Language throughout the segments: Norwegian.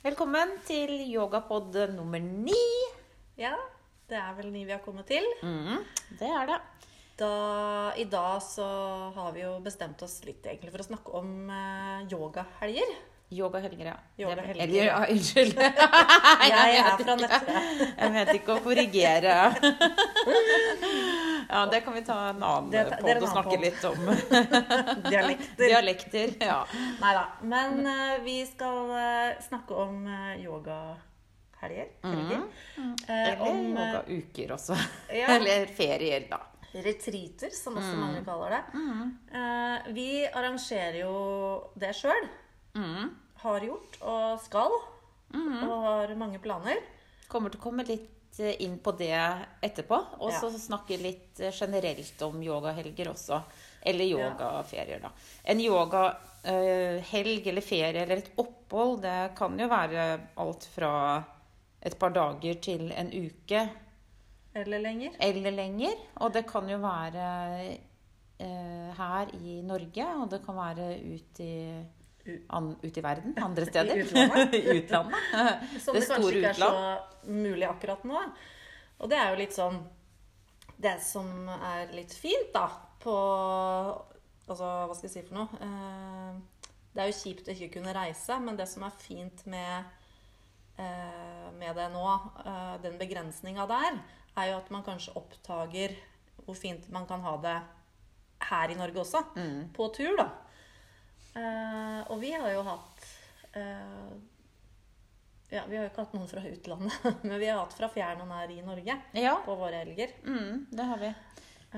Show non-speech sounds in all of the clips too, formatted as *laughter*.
Velkommen til yogapod nummer ni. Ja, det er vel ni vi har kommet til. Mm, det er det. Da, I dag så har vi jo bestemt oss litt egentlig for å snakke om eh, yogahelger. Yogahelger, ja. Yogahelger. Eller, ja, unnskyld. *laughs* Jeg er fra nettet. Jeg vet ikke å korrigere. *laughs* Ja, det kan vi ta en annen Det- en og snakke podd. litt om. *laughs* Dialekter. Dialekter. Ja. Nei da. Men uh, vi skal uh, snakke om uh, yogahelger. helger. Eh, Eller om yogauker også. *laughs* ja, Eller ferier, da. retreater, som også Mm. mange kaller det. Eh, vi arrangerer jo det sjøl. Mm. Har gjort og skal. Mm. Og har mange planer. Kommer til å komme litt eh, inn på det etterpå. Og så Ja. snakke litt eh, generelt om yogahelger også. Eller yogaferier, da. En yogahelg eller ferie eller et opphold, det kan jo være alt fra et par dager til en uke Eller lenger. eller lenger. Og det kan jo være eh, her i Norge, og det kan være ut i, an, ut i verden. Andre *laughs* steder. *laughs* I utlandet. *laughs* Som Det det, kanskje ikke ikke er så mulig akkurat nå. Og det er jo litt sånn Det som er litt fint, da, på Altså, hva skal jeg si for noe? Eh, Det er jo kjipt å ikke kunne reise, men det som er fint med, eh, med det nå, eh, den begrensninga der, er jo at man kanskje oppdager hvor fint man kan ha det her i Norge også. Mm. På tur, da. Eh, og vi har jo hatt uh, Ja, vi har jo ikke hatt noen fra utlandet, *laughs* men vi har hatt fra fjern og nær i Norge Ja. på våre helger. Mm, det har vi.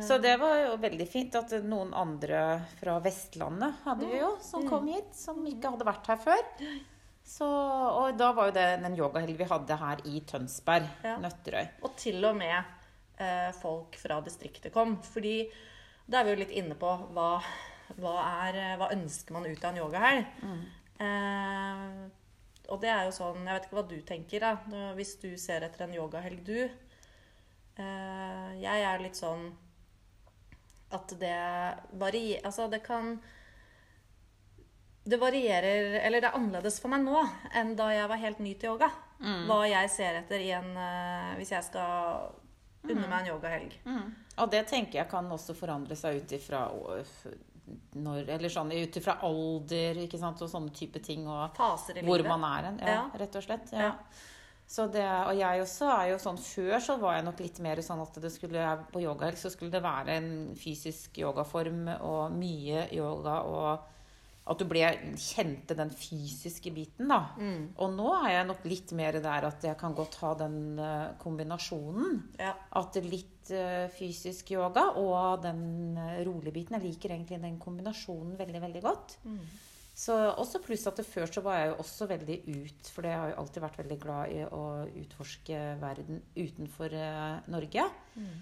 Så det var jo veldig fint at noen andre fra Vestlandet hadde vi jo, som kom hit, som ikke hadde vært her før. Så, og da var jo det den yogahelgen vi hadde her i Tønsberg, Ja. Nøtterøy. Og til og med folk fra distriktet kom. Fordi da er vi jo litt inne på hva, hva, er, eh, hva ønsker man ut av en yogahelg. Eh, og det er jo sånn Jeg vet ikke hva du tenker, da. Hvis du ser etter en yogahelg, du. Eh, jeg er litt sånn at det varierer Altså, det kan Det varierer Eller det er annerledes for meg nå enn da jeg var helt ny til yoga. Hva jeg ser etter i en eh, Hvis jeg skal unne meg en yogahelg. Mm. Og det tenker jeg kan også forandre seg ut ifra når, eller sånn, ut ifra alder ikke sant, og sånne type ting. Og Faser i hvor livet. man er hen. Ja, Ja. rett og slett. Ja. Ja. Så det, og jeg også er jo sånn Før så var jeg nok litt mer sånn at det skulle på yogahelg så skulle det være en fysisk yogaform og mye yoga og at du ble, kjente den fysiske biten, da. Mm. Og nå er jeg nok litt mer der at jeg kan godt ha den eh, kombinasjonen. Ja. At litt eh, fysisk yoga og den eh, rolige biten. Jeg liker egentlig den kombinasjonen veldig, veldig godt. Mm. Så også pluss at det før så var jeg jo også veldig ut, for jeg har jo alltid vært veldig glad i å utforske verden utenfor Norge. Mm.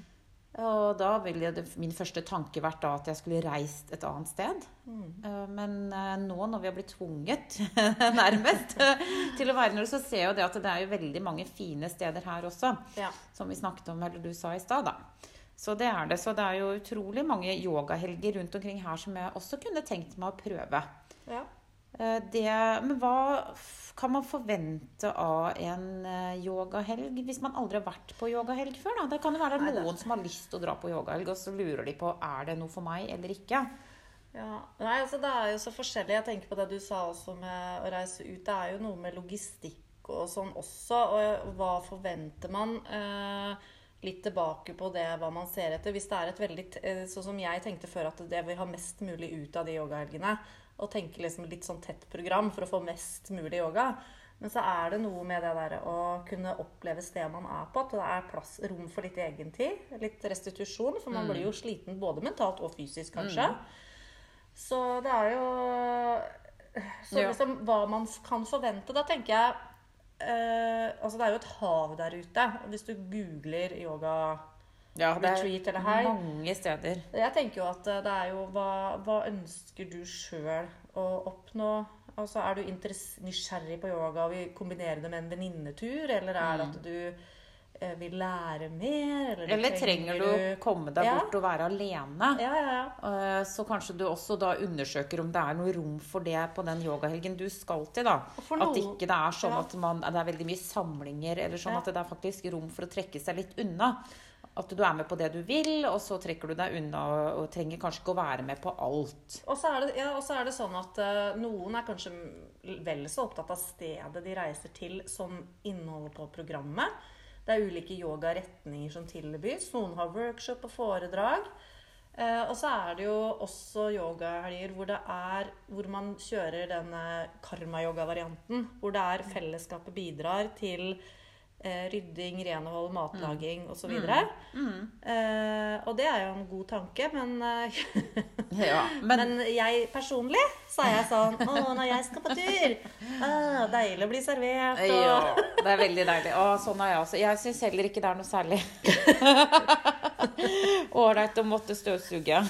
Og da ville det, min første tanke vært da at jeg skulle reist et annet sted. Mm. Eh, Men eh, nå når vi har blitt tvunget, *laughs* nærmest, *laughs* til å være i så ser jeg jo det at det er jo veldig mange fine steder her også. Ja. Som vi snakket om, eller du sa i stad, da. Så det er det. Så det er jo utrolig mange yogahelger rundt omkring her som jeg også kunne tenkt meg å prøve. ja. Eh, Det, men hva kan man forvente av en eh, yogahelg hvis man aldri har vært på yogahelg før? Da? Det kan jo være Nei, det- noen som har lyst til å dra på yogahelg, og så lurer de på er det noe for meg eller ikke. Ja, Nei, altså Det er jo så forskjellig. Jeg tenker på det du sa også med å reise ut. Det er jo noe med logistikk og sånn også. Og hva forventer man? Eh, litt tilbake på det hva man ser etter. Hvis det er et veldig eh, Sånn som jeg tenkte før, at det vil ha mest mulig ut av de yogahelgene. Og tenke liksom litt sånn tett program for å få mest mulig yoga. Men så er det noe med det der å kunne oppleve stedet man er på. At det er plass, rom for litt egentid. Litt restitusjon. For man blir jo sliten både mentalt og fysisk, kanskje. Så det er jo Så Ja. liksom hva man kan forvente. Da tenker jeg eh, Altså, det er jo et hav der ute. Hvis du googler yoga Ja, det Retreat er eller helg. mange steder. Jeg tenker jo at eh, det er jo Hva, hva ønsker du sjøl å oppnå? Altså, Er du nysgjerrig på yoga og vil kombinere det med en venninnetur, eller er det at du eh, vil lære mer, eller, Eller trenger du å komme deg Ja. bort og være alene? Ja, ja, ja. Eh, Så kanskje du også da undersøker om det er noe rom for det på den yogahelgen du skal til. da. Noen, At ikke det er sånn at man, det er veldig mye samlinger, eller sånn at det er faktisk rom for å trekke seg litt unna. At du er med på det du vil, og så trekker du deg unna og, trenger kanskje ikke å være med på alt. Og så er det, ja, er det sånn at uh, noen er kanskje vel så opptatt av stedet de reiser til, som innholdet på programmet. Det er ulike yogaretninger som tilbys. Noen har workshop og foredrag. Eh, og så er det jo også yogahelger hvor, hvor man kjører denne karma-yoga-varianten. Hvor det er fellesskapet bidrar til rydding, renhold, matlaging osv. Eh, og det er jo en god tanke, men eh, *laughs* Ja, men, men jeg personlig så er jeg sånn Å, når jeg skal på tur ah, Deilig å bli servert. Og... ja, det er veldig deilig. Og sånn er jeg også. Jeg syns heller ikke det er noe særlig *laughs* *laughs* ålreit å måtte støvsuge.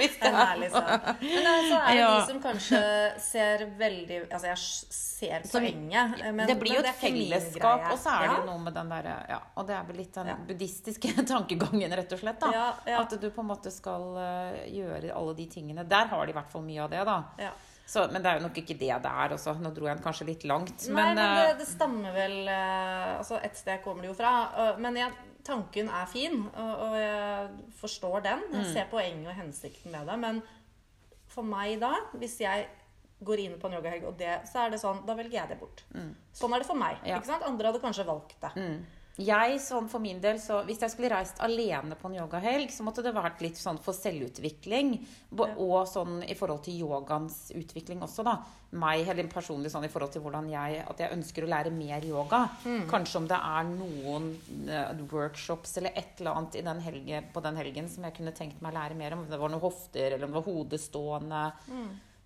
Hvis det En ærlig. Men det, så er det Ja. de som kanskje ser veldig Altså, jeg ser poenget. Men, det blir jo et fellesskap, og så er det Ja. noe med den derre ja, Og det er vel litt den buddhistiske *laughs* tankegangen, rett og slett. da. At du på en måte skal eh, gjøre alle de tingene. Der har de i hvert fall mye av det, da. Ja. Så, men det er jo nok ikke det det er også. Nå dro jeg den kanskje litt langt. Nei, men, men, det, eh, det stammer vel eh, Altså, et sted kommer det jo fra. Men jeg, tanken er fin, og, og jeg forstår den. Mm. Jeg ser poenget og hensikten med det. Men for meg da, hvis jeg går inn på en yogahelg, og det, så er det sånn Da velger jeg det bort. Sånn er det for meg. Mm. Ja. Andre hadde kanskje valgt det. mm. Jeg, sånn for min del, så Hvis jeg skulle reist alene på en yogahelg, så måtte det vært litt sånn for selvutvikling. Og sånn i forhold til yogaens utvikling også, da. Meg eller personlig sånn i forhold til hvordan jeg At jeg ønsker å lære mer yoga. Kanskje om det er noen uh, workshops eller et eller annet i den helge, på den helgen som jeg kunne tenkt meg å lære mer om. Om det var noen hofter, eller om det var hodestående.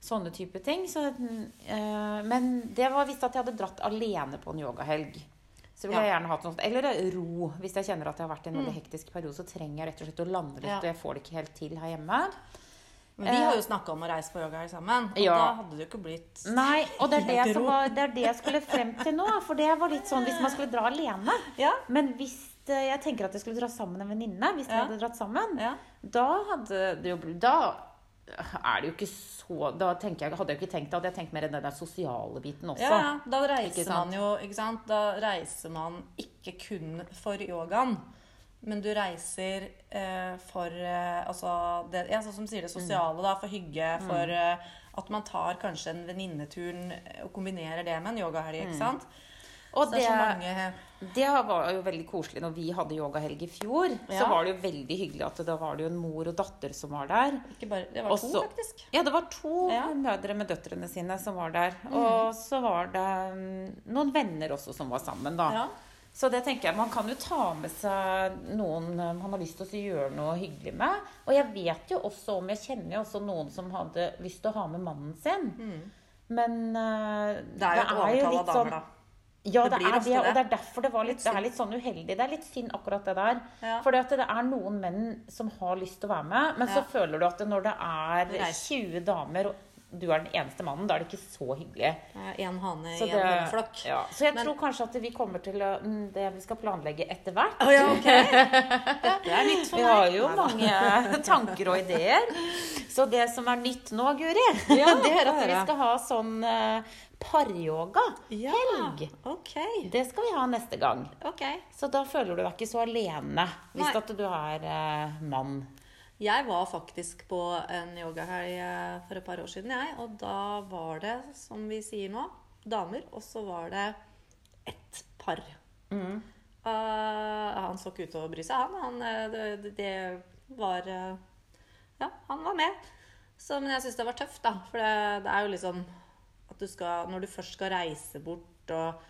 Sånne type ting. Så, uh, men det var visst at jeg hadde dratt alene på en yogahelg. Så vil Ja. jeg gjerne hatt noe Eller ro. Hvis jeg kjenner at jeg har vært i en veldig hektisk periode, så trenger jeg rett og slett å lande litt, Ja. og jeg får det ikke helt til her hjemme. Men vi har jo snakka om å reise på yogahelg sammen, og Eh. Ja. da hadde det jo ikke blitt Nei, og det er det, var, det er det jeg skulle frem til nå. For det var litt sånn hvis man skulle dra alene. Ja. Men hvis eh, jeg tenker at jeg skulle dra sammen med en venninne, hvis vi Ja. hadde dratt sammen, Ja. da hadde det jo blitt Da er det jo ikke så Da jeg, hadde jeg jo ikke tenkt det. Hadde jeg tenkt mer enn den der sosiale biten også. Ja, ja. Da reiser man jo ikke sant? Da reiser man ikke kun for yogaen. Men du reiser eh, for eh, altså det, ja, sånn som sier det sosiale, da. For hygge. For eh, at man tar kanskje en venninnetur og kombinerer det med en yogahelg. ikke sant? Og Så det er så mange Det var jo veldig koselig når vi hadde yogahelg i fjor. Så var det jo veldig hyggelig at da var det jo en mor og datter som var der. bare, Det var Også- to, faktisk. Ja, det var to Ja. mødre med døtrene sine som var der. Og så var det mm, noen venner også som var sammen, da. Ja. Så det tenker jeg, man kan jo ta med seg noen eh, man har lyst til å gjøre noe hyggelig med. Og jeg vet jo også om Jeg kjenner jo også noen som hadde lyst til å ha med mannen sin. Men uh, Det er jo det er jo litt sånn damer, da. Ja, Det det, er det, og det. er derfor det var litt, det er litt sånn uheldig. Det er litt synd akkurat det der. Ja. For det er noen menn som har lyst til å være med, men så føler du at når det er 20 damer, og du er den eneste mannen, da er det ikke så hyggelig. Én hane i en hundeflokk. ja. så jeg Men- tror kanskje at vi kommer til å mm, Det vi skal planlegge etter hvert. Oh, ja, okay. *laughs* Dette er nytt for meg. Vi har jo mange tanker og ideer. Så det som er nytt nå, Guri, Ja, *laughs* det er at vi skal ha sånn eh, paryoga. Ja, Helg. Ok. Det skal vi ha neste gang. ok. Så da føler du deg ikke så alene hvis Nei. at du er eh, mann. Jeg var faktisk på en yogahelg eh, for et par år siden, jeg. Og da var det, som vi sier nå, damer. Og så var det ett par. Mm. Uh, han så ikke ut til å bry seg, han. han det, det var eh, Ja, han var med. Så, men jeg syns det var tøft, da. For det, det er jo liksom at du skal Når du først skal reise bort og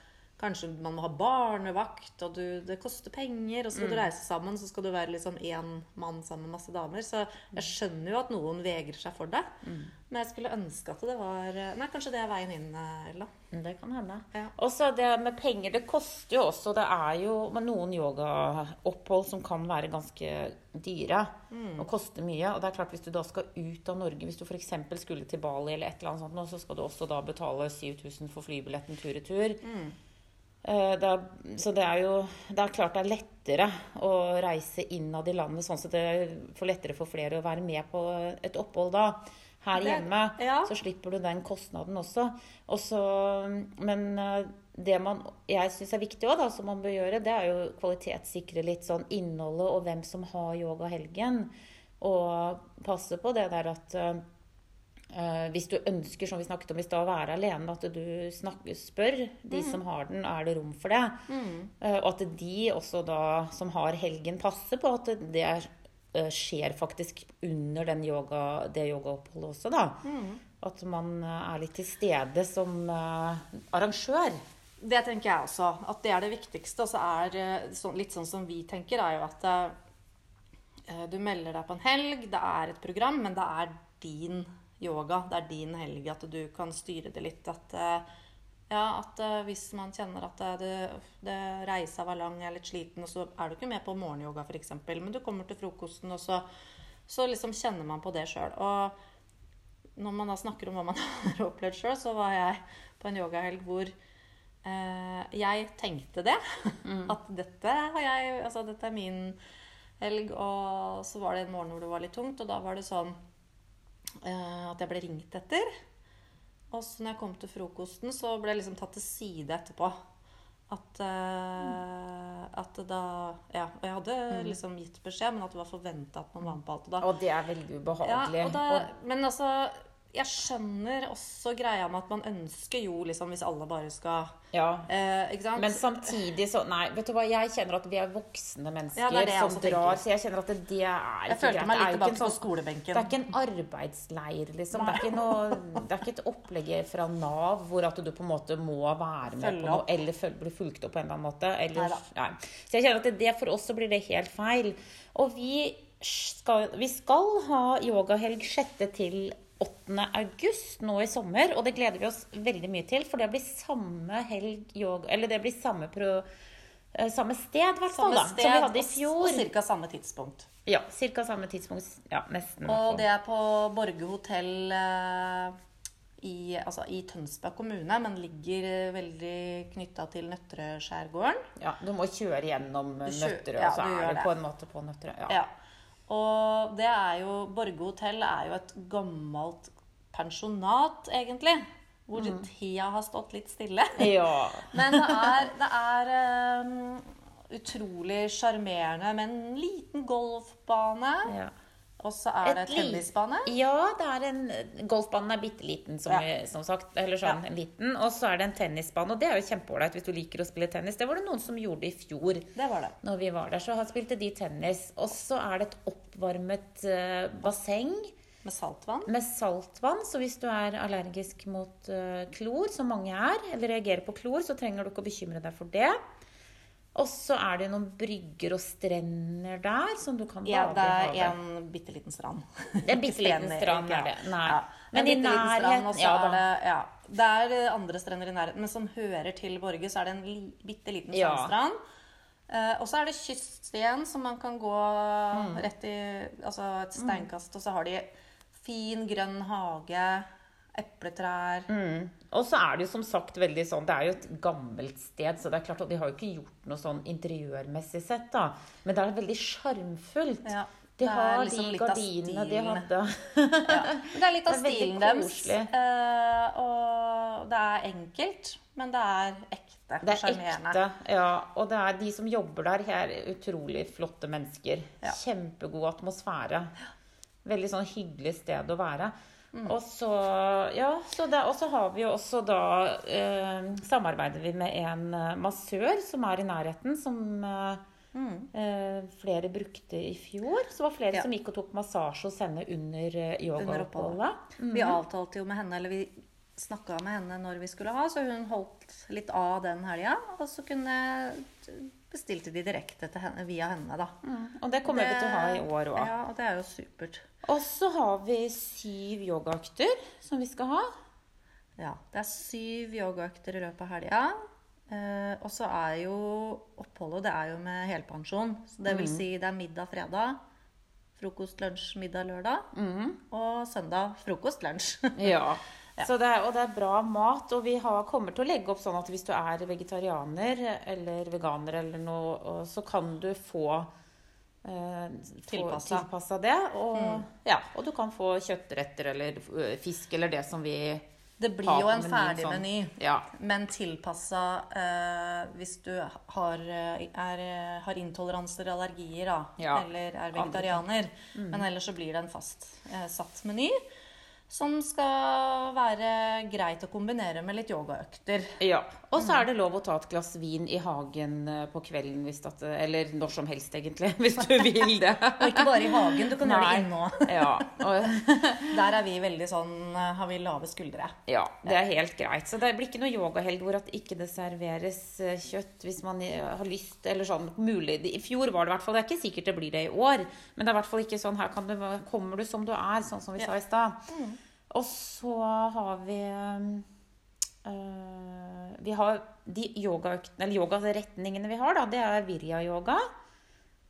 Kanskje man må ha barnevakt, og du, det koster penger. Og så skal du reise sammen, så skal du være liksom én mann sammen med masse damer. Så jeg skjønner jo at noen vegrer seg for det. Men jeg skulle ønske at det var Nei, kanskje det er veien inn, Ella. Det kan hende. Ja. Og så det med penger, det koster jo også. Det er jo noen yogaopphold som kan være ganske dyre og koste mye. Og det er klart hvis du da skal ut av Norge, hvis du f.eks. skulle til Bali eller et eller annet sånt, så skal du også da betale 7000 for flybilletten tur-retur. Tur. det er, så det er jo Det er klart det er lettere å reise innad i landet, sånn at det er lettere for flere å være med på et opphold da. Her Det- hjemme ja. så slipper du den kostnaden også. også men eh, det man, jeg syns er viktig òg, som man bør gjøre, det er jo kvalitetssikre litt sånn innholdet og hvem som har yogahelgen. Og passe på det der at eh, Eh, hvis du ønsker, som vi snakket om i stad, å være alene, at du snakker, spør de Mm. som har den, er det rom for det. Eh, og at de også da, som har helgen, passer på at det er, eh, skjer faktisk under den yoga, det yogaoppholdet også, da. Mm. At man eh, er litt til stede som eh, arrangør. Det tenker jeg også. At det er det viktigste. Og så er eh, sånn- litt sånn som vi tenker, er jo at eh, du melder deg på en helg, det er et program, men det er din yoga. Det er din helg. At du kan styre det litt. At, eh, ja, at eh, hvis man kjenner at eh, det, det reisa var lang, jeg er litt sliten, og så er du ikke med på morgenyoga f.eks., men du kommer til frokosten, og så, så liksom kjenner man på det sjøl. Og når man da snakker om hva man *laughs* har opplevd sjøl, så var jeg på en yogahelg hvor eh, jeg tenkte det. *laughs* At dette har jeg Altså, dette er min helg. Og så var det en morgen hvor det var litt tungt, og da var det sånn at jeg ble ringt etter. Og så når jeg kom til frokosten, så ble jeg liksom tatt til side etterpå. At, uh, at da Ja. Og jeg hadde liksom gitt beskjed, men at det var forventa at man var med på alt. Og da Og det er veldig ubehagelig. ja, og da, men altså Jeg skjønner også greia med at man ønsker jo liksom Hvis alle bare skal ja. eh, Ikke sant? Men samtidig så Nei, vet du hva, jeg kjenner at vi er voksne mennesker Ja, det er det som drar. Så jeg kjenner at det, det er jeg ikke greit. Jeg følte meg litt tilbake på skolebenken. Det er ikke en arbeidsleir, liksom. Det er ikke, noe, det er ikke et opplegg fra Nav hvor at du på en måte må være med Følge på noe, opp. eller føl, bli fulgt opp på en eller annen måte. Eller, nei. Så jeg kjenner at det, det for oss så blir det helt feil. Og vi skal, vi skal ha yogahelg 6. til 8. august nå i sommer, og det gleder vi oss veldig mye til, for det blir samme helg yoga Eller det blir samme, pro, eh, samme sted, hvert fall, da, sted som vi hadde i fjor. Og ca. samme tidspunkt. Ja, Ca. samme tidspunkt. Ja, nesten. Og det er på Borge hotell eh, i, altså, i Tønsberg kommune, men ligger eh, veldig knytta til Nøtterøyskjærgården. Ja, du må kjøre gjennom Nøtterøy, ja, og så er det. på en måte på Nøtterøy. Ja. Ja. Og det er jo Borge hotell er jo et gammelt pensjonat, egentlig. Hvor tida har stått litt stille. *laughs* ja. Men det er, det er um, utrolig sjarmerende med en liten golfbane. ja. Og så er det tennisbane. Ja, det er en Golfbanen er bitte liten, som, Ja. som sagt. Eller sånn Ja. liten. Og så er det en tennisbane, og det er jo kjempeålreit hvis du liker å spille tennis. Det var det noen som gjorde i fjor. Det var det. Når vi var der, så har- spilte de tennis. Og så er det et oppvarmet uh, basseng Med saltvann. med saltvann. Så hvis du er allergisk mot uh, klor, som mange er, eller reagerer på klor, så trenger du ikke å bekymre deg for det. Og så er det noen brygger og strender der som du kan bade Ja, det er en bitte liten strand. Det er en bitte liten strand, er det. Nei. Ja. Men i strand, nærheten og ja. er det ja, Det er andre strender i nærheten, men som hører til Borge, så er det en li, bitte liten Ja. sandstrand. Eh, og så er det kyststien som man kan gå Mm. rett i Altså et steinkast, og så har de fin, grønn hage, epletrær Mm. Og så er det jo som sagt veldig sånn Det er jo et gammelt sted, så det er klart og de har jo ikke gjort noe sånn interiørmessig sett, da. Men det er veldig sjarmfullt. Ja, de har liksom de gardinene de hadde. Men Det er litt *laughs* av Det stilen deres. eh, og det er enkelt, men det er ekte. Det er sjarmerende. ekte. Ja, og det er de som jobber der, er utrolig flotte mennesker. Ja. Kjempegod atmosfære. Veldig sånn hyggelig sted å være. Mm. Og så ja, så det, og så har vi jo også da eh, Samarbeider vi med en eh, massør som er i nærheten, som eh, eh, flere brukte i fjor. Så det var flere Mm. Ja. som gikk og tok massasje hos henne under yogaoppholdet. Mm. Vi avtalte jo med henne, eller vi snakka med henne når vi skulle ha, så hun holdt litt av den helga. Og så kunne bestilte de direkte henne, via henne, da. Og det kommer vi til å ha i år òg. Ja, og det er jo supert. Og så har vi syv yogaøkter som vi skal ha. Ja, det er syv yogaøkter i løpet av helga. Eh, og så er jo oppholdet det er jo med helpensjon. Så det vil si det er middag fredag, frokost, lunsj, middag lørdag. Og søndag frokost, lunsj. Ja. *laughs* Ja. Så det er, og det er bra mat. Og vi har, kommer til å legge opp sånn at hvis du er vegetarianer eller veganer eller noe, så kan du få eh, Tilpassa. det. Og, Mm. ja, og du kan få kjøttretter eller fisk eller det som vi Det blir jo en ferdig sånn. meny, Ja. men tilpassa eh, hvis du har, er, har intoleranser eller allergier, da, eller er vegetarianer. Mm. Men ellers så blir det en fast eh, satt meny som skal være greit å kombinere med litt yogaøkter. Ja. Og så er det lov å ta et glass vin i hagen eh, på kvelden, hvis at, eller når som helst, egentlig, *laughs* hvis du vil det. *laughs* Og ikke bare i hagen, du kan gjøre det inne. Ja, *laughs* Der er vi veldig sånn eh, Har vi lave skuldre. ja, det er helt greit. Så det blir ikke noe yogahelg hvor at ikke det serveres eh, kjøtt hvis man eh, har lyst, eller sånn mulig. I fjor var det i hvert fall, det er ikke sikkert det blir det i år, men det er i hvert fall ikke sånn her kan du, kommer du som du er, sånn som vi sa i stad. Og så har vi øh, Vi har de yogaøktene, eller yogaretningene vi har, da, det er virya-yoga.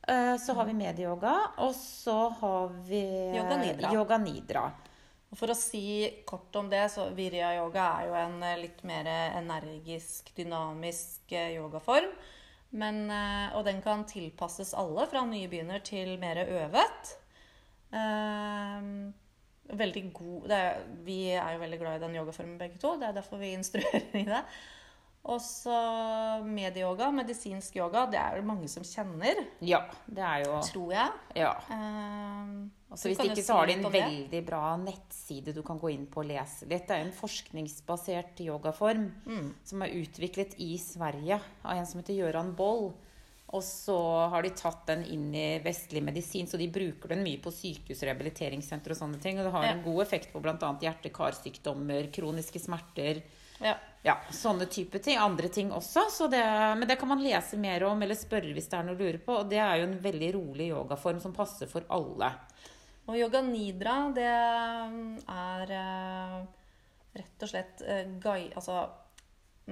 Eh, så har vi medyoga, og så har vi Yoga nidra. yoga nidra. For å si kort om det, så Virya yoga er jo en eh, litt mer energisk, dynamisk yogaform. Men, og den kan tilpasses alle, fra nybegynner til mer øvet. Veldig god det er, Vi er jo veldig glad i den yogaformen begge to. Det er derfor vi instruerer *laughs* i det. Og så medieyoga, medisinsk yoga, det er det mange som kjenner, Ja, det er jo tror jeg. Ja. Eh, så hvis ikke, så har de en veldig bra nettside du kan gå inn på og lese litt. Det er en forskningsbasert yogaform Mm. som er utviklet i Sverige av en som heter Gøran Boll. Og så har de tatt den inn i vestlig medisin, så de bruker den mye på sykehus, rehabiliteringssenter og sånne ting. Og det har Ja. en god effekt på bl.a. hjerte-karsykdommer, kroniske smerter. Ja. Ja, sånne type ting. Andre ting også. Så det, men det kan man lese mer om eller spørre hvis det er noe å lure på. Og det er jo en veldig rolig yogaform som passer for alle. Og yoga nidra, det er eh, rett og slett eh, altså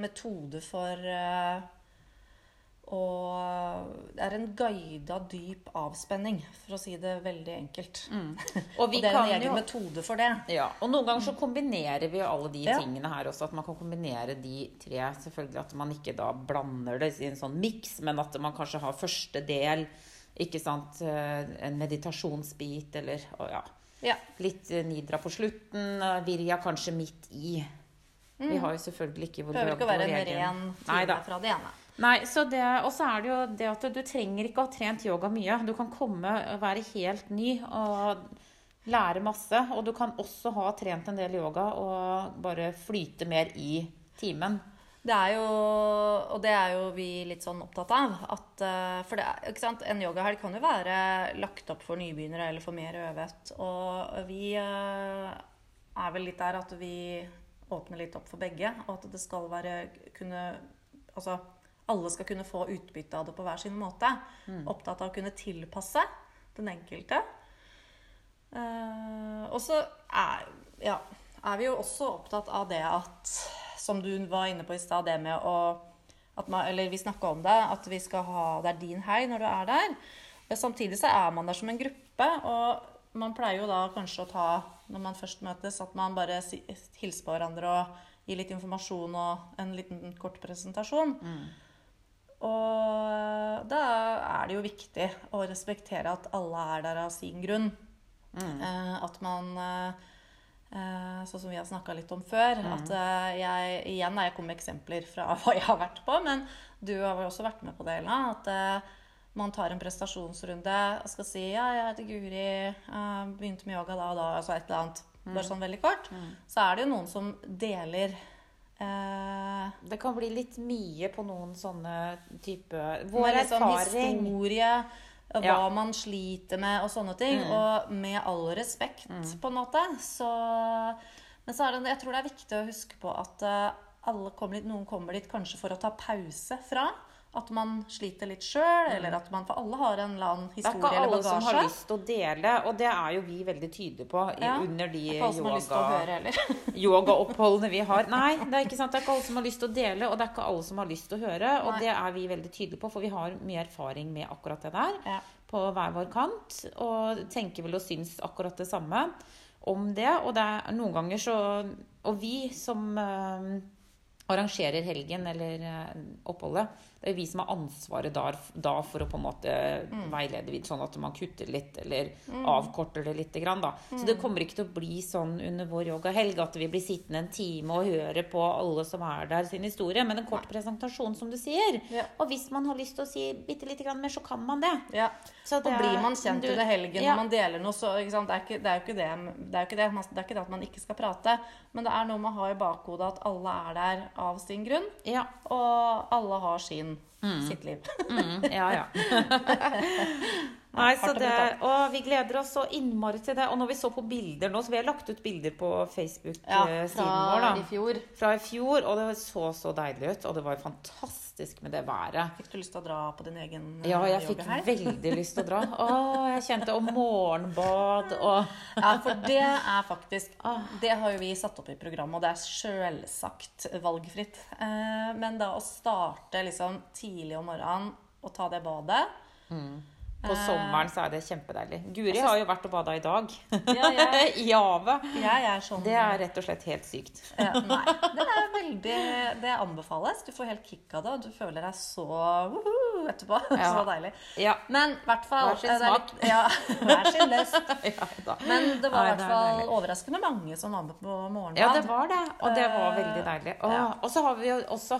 metode for eh, å Det er en guida dyp avspenning, for å si det veldig enkelt. *laughs* Og vi og det er en egen jo metode for det. Ja, og noen ganger så kombinerer vi jo alle de Ja. tingene her også. At man kan kombinere de tre. Selvfølgelig at man ikke da blander det i en sånn miks, men at man kanskje har første del, ikke sant, eh, en meditasjonsbit eller ja, Ja. litt eh, nidra på slutten, eh, virja kanskje midt i. Vi har jo selvfølgelig ikke Mm. Ikke å være en egen- ren tid time fra det ene. Nei, så det, og så er det jo det at du trenger ikke å ha trent yoga mye. Du kan komme og være helt ny og lære masse. Og du kan også ha trent en del yoga og bare flyte mer i timen. Det er jo, og det er jo vi litt sånn opptatt av. At, eh, for det, ikke sant? en yogahelg kan jo være lagt opp for nybegynnere eller for mer øvet. Og vi eh, er vel litt der at vi åpner litt opp for begge. Og at det skal være kunne Altså alle skal kunne få utbytte av det på hver sin måte. Opptatt av å kunne tilpasse den enkelte. Uh, og så er, ja, er vi jo også opptatt av det at, som du var inne på i stad, det med å at man, Eller vi snakka om det, at vi skal ha, det er din helg når du er der. Men Samtidig så er man der som en gruppe, og man pleier jo da kanskje å ta, når man først møtes, at man bare hilser på hverandre og gir litt informasjon og en liten kort presentasjon. Og da er det jo viktig å respektere at alle er der av sin grunn. Eh, at man eh, eh, Sånn som vi har snakka litt om før. At eh, jeg Igjen jeg kommet med eksempler fra *laughs* hva jeg har vært på, men du har vel også vært med på det, Ella. At man tar en prestasjonsrunde og skal si ja, jeg heter Guri, jeg begynte med yoga da og da, altså et eller annet. Bare sånn veldig kort. Så er det jo noen som deler Det kan bli litt mye på noen sånne type Vår liksom erfaring. historie, hva Ja. man sliter med og sånne ting. Og med all respekt, på en måte. Så, men så det, jeg tror det er viktig å huske på at eh, alle kommer dit, noen kommer dit kanskje for å ta pause fra. At man sliter litt sjøl, eller at man For alle har en eller annen Det er ikke alle som har lyst til å dele, og det er jo vi veldig tydelige på i, Ja, under de yogaoppholdene yoga... høre *laughs* vi har. Nei, det er ikke sant. Det er ikke alle som har lyst til å dele, og det er ikke alle som har lyst til å høre. Og Nei. det er vi veldig tydelige på, for vi har mye erfaring med akkurat det der. Ja. På hver vår kant. Og tenker vel og syns akkurat det samme. om det. Og det er noen ganger så Og vi som øh, arrangerer helgen eller øh, oppholdet, det er vi som har ansvaret da, da for å på en måte veilede videre, sånn at man kutter litt eller avkorter det litt. Grann, da. Så det kommer ikke til å bli sånn under vår yogahelg at vi blir sittende en time og høre på alle som er der, sin historie, men en kort presentasjon, som du sier. Ja. Og hvis man har lyst til å si bitte lite grann mer, så kan man det. Ja. Så Og blir man kjent du- under helgen Ja. når man deler noe, så? Det, er ikke, det er det, det, er ikke det. Man- det er ikke det at man ikke skal prate, men det er noe man har i bakhodet at alle er der av sin grunn, Ja. og alle har sin, and sitt liv. Mm, ja, ja. *laughs* Nei, så det, og vi gleder oss så innmari til det. Og når vi så på bilder nå, så vi har lagt ut bilder på Facebook-siden fra vår da, i fjor. fra i fjor, og det så så deilig ut. Og det var fantastisk med det været. Fikk du lyst til å dra på din egen Ja, eh, jeg fikk her? *laughs* veldig lyst til å dra. Å, jeg kjente Og morgenbad og Ja, for det er faktisk Ah. Det har jo vi satt opp i programmet, og det er selvsagt valgfritt. Eh, Men da å starte liksom tidlig om morgenen og ta det badet På sommeren så er det kjempedeilig. Guri har jo vært og bada i dag. Ja, ja. *laughs* I havet. er sånn Det er rett og slett helt sykt. Ja, nei. Det er veldig Det anbefales. Du får helt kick av det, og du føler deg så woohoo etterpå. *laughs* Ja. Så deilig. Ja. Men i hvert fall Hver sin eh, smak. litt- Ja, *laughs* hver sin lyst. ja. Men det var i hvert er fall overraskende mange som var med på morgenbad. Ja, det var det. Og det var Eh, veldig deilig. Og, ja. så har,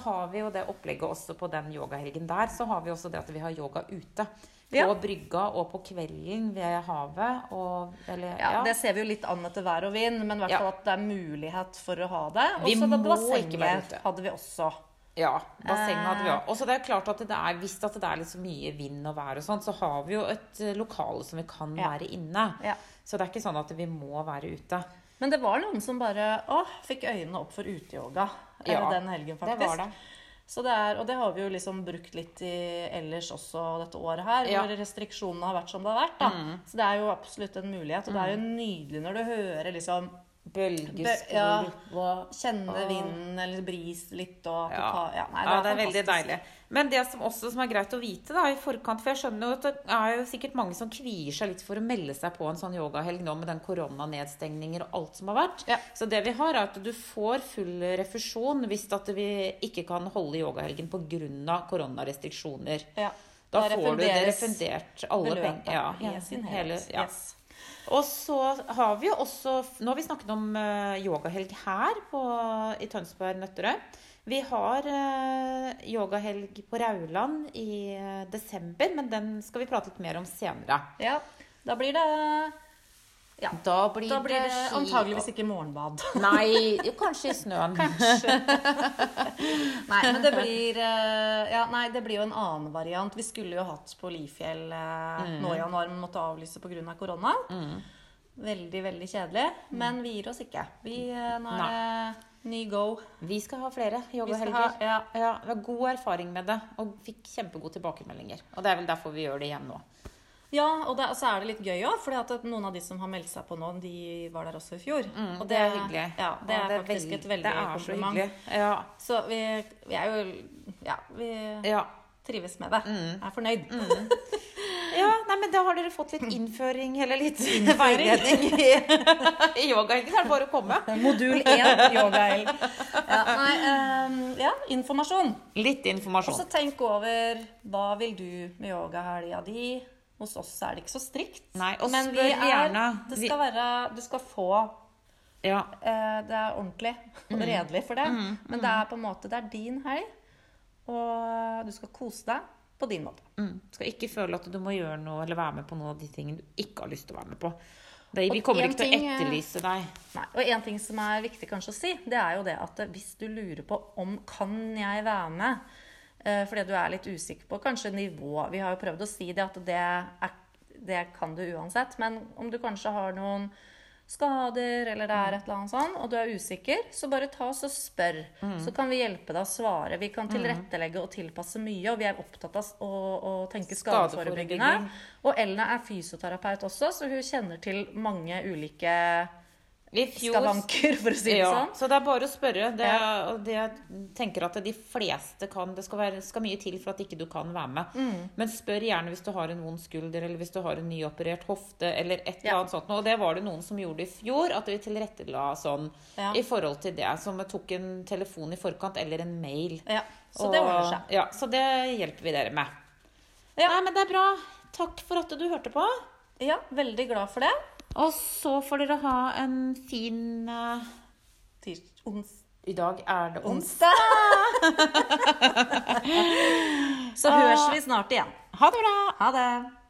har vi jo det opplegget også på den yogahelgen der. Så har vi også det at vi har yoga ute. På Ja. brygga og på kvelden ved havet. Og, eller, Ja, ja. Det ser vi jo litt an etter vær og vind, men i hvert fall at det er mulighet for å ha det. Ikke være bassenget hadde vi også. Ja, Bassenget hadde vi Eh. òg. Og så det er klart at det er, hvis det er litt så mye vind og vær og sånn, så har vi jo et eh, lokale som vi kan Ja. være inne. Ja. Så det er ikke sånn at vi må være ute. Men det var noen som bare å, fikk øynene opp for uteyoga eh, Ja, den helgen, faktisk. Det var det. Så det er, og det har vi jo liksom brukt litt i ellers også dette året her, Ja. Mm. hvor restriksjonene har vært som det har vært. da. Så det er jo absolutt en mulighet. Og det er jo nydelig når du hører liksom Bølgeskvulp og Kjenne og... vinden eller bris litt og Ja. ja, nei, ja, det er veldig deilig. Men det som også som er greit å vite da, i forkant For jeg skjønner jo at det er jo sikkert mange som kvier seg litt for å melde seg på en sånn yogahelg nå med den koronanedstengninger og alt som har vært. Ja. Så det vi har, er at du får full refusjon hvis at vi ikke kan holde yogahelgen pga. koronarestriksjoner. Ja. Da får du det refundert alle penger. Ja, sin hele, ja. Yes. Og så har vi jo også Nå har vi snakket om eh, yogahelg her på, i Tønsberg Nøtterøy. Vi har eh, yogahelg på Rauland i eh, desember, men den skal vi prate litt mer om senere. Ja, da blir det ja, Da blir, Da blir det ski- antageligvis ikke morgenbad. *laughs* Nei, jo, kanskje i snøen. *laughs* Nei, men det blir eh, Ja, nei, det blir jo en annen variant. Vi skulle jo hatt på Lifjell eh, Mm. nå i januar, men måtte avlyse pga. korona. Veldig, veldig kjedelig. Men vi gir oss ikke. Vi, eh, nå er det ny go. Vi skal ha flere yogahelger. ja. Ja, vi har god erfaring med det, og fikk kjempegode tilbakemeldinger. Og det er vel derfor vi gjør det igjen nå. Ja, og det, så er det litt gøy òg, for noen av de som har meldt seg på nå, de var der også i fjor. Mm, og det er hyggelig. Ja, det Og er faktisk veld- et veldig det er så hyggelig. Ja, Så vi, vi er jo Ja, vi ja. trives med det. Mm. Er fornøyd. Ja, nei, men da har dere fått litt innføring, eller litt *laughs* veiledning i, *laughs* i yogahelgen. Er det bare å komme. Modul 1 yogahelg. Ja, nei, um, ja, informasjon. Litt informasjon. Og så tenk over hva vil du med yogahelga di. Hos oss er det ikke så strikt. Nei, og men vi spør er, gjerne. det skal være Du skal få Ja, eh, Det er ordentlig og Mm. redelig for det. Men det er på en måte Det er din helg, og du skal kose deg på din måte. mm. Skal ikke føle at du må gjøre noe eller være med på noen av de tingene du ikke har lyst til å være med på. Det, vi kommer ikke ikke til å eh, etterlyse deg. Nei, og en ting som er viktig kanskje å si, det er jo det at hvis du lurer på om kan jeg være med, fordi du er litt usikker på kanskje nivå Vi har jo prøvd å si det at det, er, det kan du uansett, men om du kanskje har noen skader eller det er et eller annet sånn, og du er usikker, så bare ta oss og spør. Så kan vi hjelpe deg å svare. Vi kan tilrettelegge og tilpasse mye, og vi er opptatt av å, å tenke skadeforebyggende. Og Elna er fysioterapeut også, så hun kjenner til mange ulike fjor skavanker, for å si det ja, sånn. så det er bare å spørre. Det, Ja. det jeg tenker at de fleste kan Det skal, være, skal mye til for at ikke du kan være med. Mm. Men spør gjerne hvis du har en vond skulder, eller hvis du har en nyoperert hofte, eller et eller Ja. annet sånt. Og det var det noen som gjorde i fjor, at vi tilrettela sånn i forhold til det. Som tok en telefon i forkant, eller en mail. Ja, så det ordner seg. Ja, så det hjelper vi dere med. Ja. Nei, men det er bra. Takk for at du hørte på. Ja, veldig glad for det. Og så får dere ha en fin uh, I dag er det onsdag. onsdag. *laughs* så høres vi snart igjen. Ha det bra! Ha det.